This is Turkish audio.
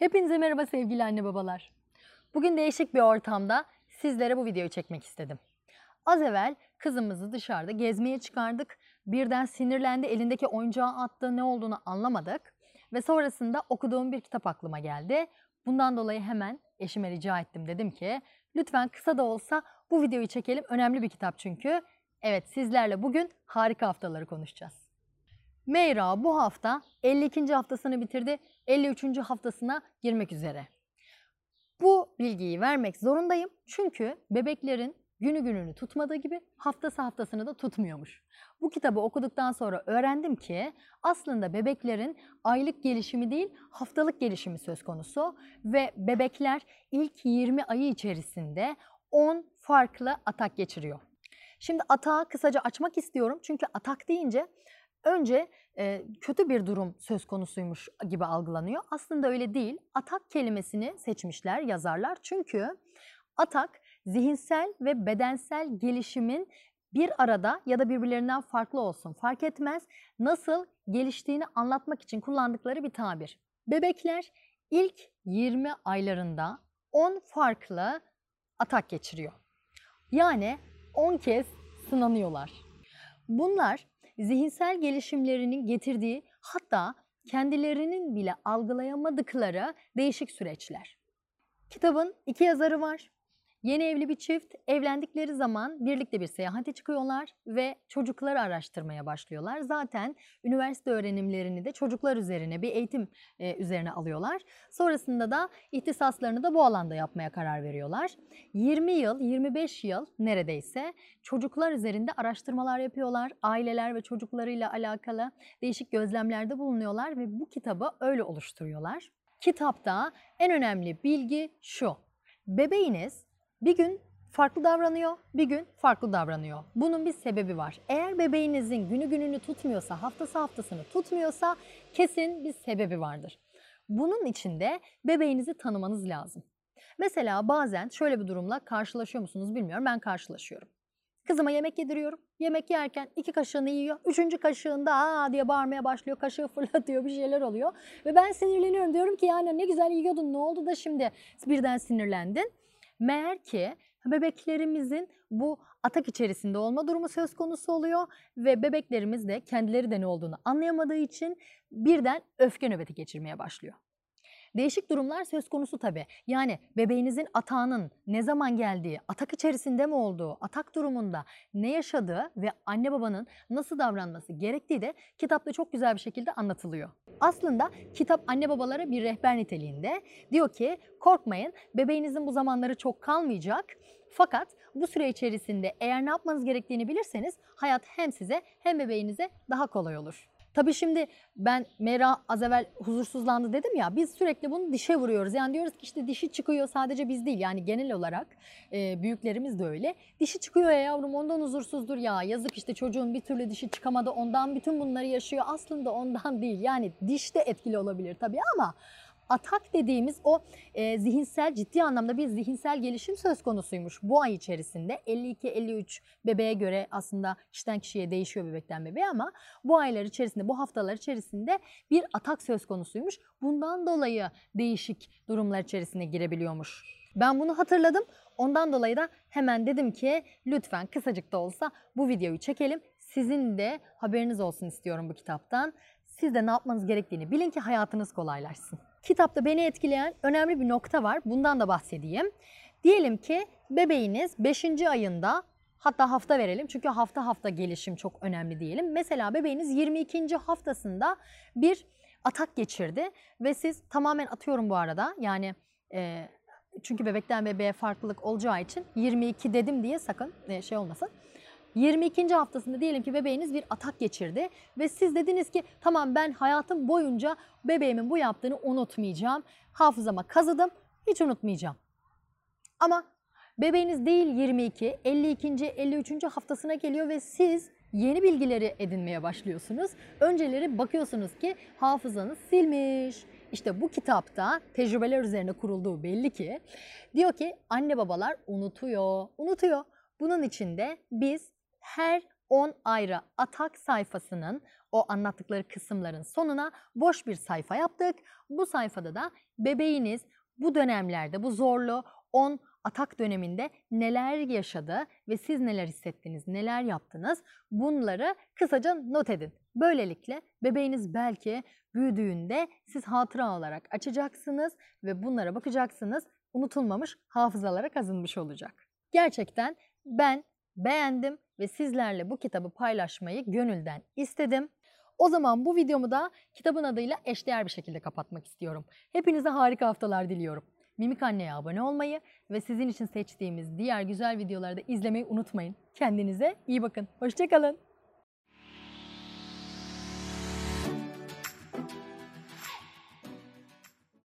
Hepinize merhaba sevgili anne babalar. Bugün değişik bir ortamda sizlere bu videoyu çekmek istedim. Az evvel kızımızı dışarıda gezmeye çıkardık. Birden sinirlendi, elindeki oyuncağı attı, ne olduğunu anlamadık. Ve sonrasında okuduğum bir kitap aklıma geldi. Bundan dolayı hemen eşime rica ettim. Dedim ki lütfen kısa da olsa bu videoyu çekelim. Önemli bir kitap çünkü. Evet sizlerle bugün harika haftaları konuşacağız. Meyra bu hafta 52. haftasını bitirdi. 53. haftasına girmek üzere. Bu bilgiyi vermek zorundayım çünkü bebeklerin günü gününü tutmadığı gibi haftası haftasını da tutmuyormuş. Bu kitabı okuduktan sonra öğrendim ki aslında bebeklerin aylık gelişimi değil haftalık gelişimi söz konusu ve bebekler ilk 20 ayı içerisinde 10 farklı atak geçiriyor. Şimdi atağı kısaca açmak istiyorum çünkü atak deyince önce e, kötü bir durum söz konusuymuş gibi algılanıyor. Aslında öyle değil. Atak kelimesini seçmişler yazarlar çünkü atak zihinsel ve bedensel gelişimin bir arada ya da birbirlerinden farklı olsun fark etmez nasıl geliştiğini anlatmak için kullandıkları bir tabir. Bebekler ilk 20 aylarında 10 farklı atak geçiriyor. Yani 10 kez sınanıyorlar. Bunlar zihinsel gelişimlerinin getirdiği hatta kendilerinin bile algılayamadıkları değişik süreçler. Kitabın iki yazarı var. Yeni evli bir çift evlendikleri zaman birlikte bir seyahate çıkıyorlar ve çocukları araştırmaya başlıyorlar. Zaten üniversite öğrenimlerini de çocuklar üzerine bir eğitim e, üzerine alıyorlar. Sonrasında da ihtisaslarını da bu alanda yapmaya karar veriyorlar. 20 yıl, 25 yıl neredeyse çocuklar üzerinde araştırmalar yapıyorlar. Aileler ve çocuklarıyla alakalı değişik gözlemlerde bulunuyorlar ve bu kitabı öyle oluşturuyorlar. Kitapta en önemli bilgi şu. Bebeğiniz bir gün farklı davranıyor, bir gün farklı davranıyor. Bunun bir sebebi var. Eğer bebeğinizin günü gününü tutmuyorsa, haftası haftasını tutmuyorsa kesin bir sebebi vardır. Bunun için de bebeğinizi tanımanız lazım. Mesela bazen şöyle bir durumla karşılaşıyor musunuz bilmiyorum. Ben karşılaşıyorum. Kızıma yemek yediriyorum. Yemek yerken iki kaşığını yiyor. Üçüncü kaşığında aa diye bağırmaya başlıyor. Kaşığı fırlatıyor bir şeyler oluyor. Ve ben sinirleniyorum. Diyorum ki yani ne güzel yiyordun ne oldu da şimdi birden sinirlendin. Meğer ki bebeklerimizin bu atak içerisinde olma durumu söz konusu oluyor ve bebeklerimiz de kendileri de ne olduğunu anlayamadığı için birden öfke nöbeti geçirmeye başlıyor. Değişik durumlar söz konusu tabii. Yani bebeğinizin atağının ne zaman geldiği, atak içerisinde mi olduğu, atak durumunda ne yaşadığı ve anne babanın nasıl davranması gerektiği de kitapta çok güzel bir şekilde anlatılıyor. Aslında kitap anne babalara bir rehber niteliğinde. Diyor ki korkmayın bebeğinizin bu zamanları çok kalmayacak. Fakat bu süre içerisinde eğer ne yapmanız gerektiğini bilirseniz hayat hem size hem bebeğinize daha kolay olur. Tabii şimdi ben Mera az evvel huzursuzlandı dedim ya biz sürekli bunu dişe vuruyoruz. Yani diyoruz ki işte dişi çıkıyor sadece biz değil yani genel olarak e, büyüklerimiz de öyle. Dişi çıkıyor ya yavrum ondan huzursuzdur ya yazık işte çocuğun bir türlü dişi çıkamadı ondan bütün bunları yaşıyor. Aslında ondan değil yani diş de etkili olabilir tabii ama atak dediğimiz o e, zihinsel ciddi anlamda bir zihinsel gelişim söz konusuymuş bu ay içerisinde. 52-53 bebeğe göre aslında kişiden kişiye değişiyor bebekten bebeğe ama bu aylar içerisinde bu haftalar içerisinde bir atak söz konusuymuş. Bundan dolayı değişik durumlar içerisine girebiliyormuş. Ben bunu hatırladım. Ondan dolayı da hemen dedim ki lütfen kısacık da olsa bu videoyu çekelim. Sizin de haberiniz olsun istiyorum bu kitaptan. Siz de ne yapmanız gerektiğini bilin ki hayatınız kolaylaşsın. Kitapta beni etkileyen önemli bir nokta var. Bundan da bahsedeyim. Diyelim ki bebeğiniz 5. ayında hatta hafta verelim çünkü hafta hafta gelişim çok önemli diyelim. Mesela bebeğiniz 22. haftasında bir atak geçirdi ve siz tamamen atıyorum bu arada yani e, çünkü bebekten bebeğe farklılık olacağı için 22 dedim diye sakın e, şey olmasın. 22. haftasında diyelim ki bebeğiniz bir atak geçirdi ve siz dediniz ki tamam ben hayatım boyunca bebeğimin bu yaptığını unutmayacağım. Hafızama kazıdım hiç unutmayacağım. Ama bebeğiniz değil 22, 52. 53. haftasına geliyor ve siz yeni bilgileri edinmeye başlıyorsunuz. Önceleri bakıyorsunuz ki hafızanız silmiş. İşte bu kitapta tecrübeler üzerine kurulduğu belli ki diyor ki anne babalar unutuyor, unutuyor. Bunun için de biz her 10 ayrı atak sayfasının o anlattıkları kısımların sonuna boş bir sayfa yaptık. Bu sayfada da bebeğiniz bu dönemlerde bu zorlu 10 atak döneminde neler yaşadı ve siz neler hissettiniz, neler yaptınız bunları kısaca not edin. Böylelikle bebeğiniz belki büyüdüğünde siz hatıra olarak açacaksınız ve bunlara bakacaksınız. Unutulmamış hafızalara kazınmış olacak. Gerçekten ben beğendim ve sizlerle bu kitabı paylaşmayı gönülden istedim. O zaman bu videomu da kitabın adıyla eşdeğer bir şekilde kapatmak istiyorum. Hepinize harika haftalar diliyorum. Mimik Anne'ye abone olmayı ve sizin için seçtiğimiz diğer güzel videoları da izlemeyi unutmayın. Kendinize iyi bakın. Hoşçakalın.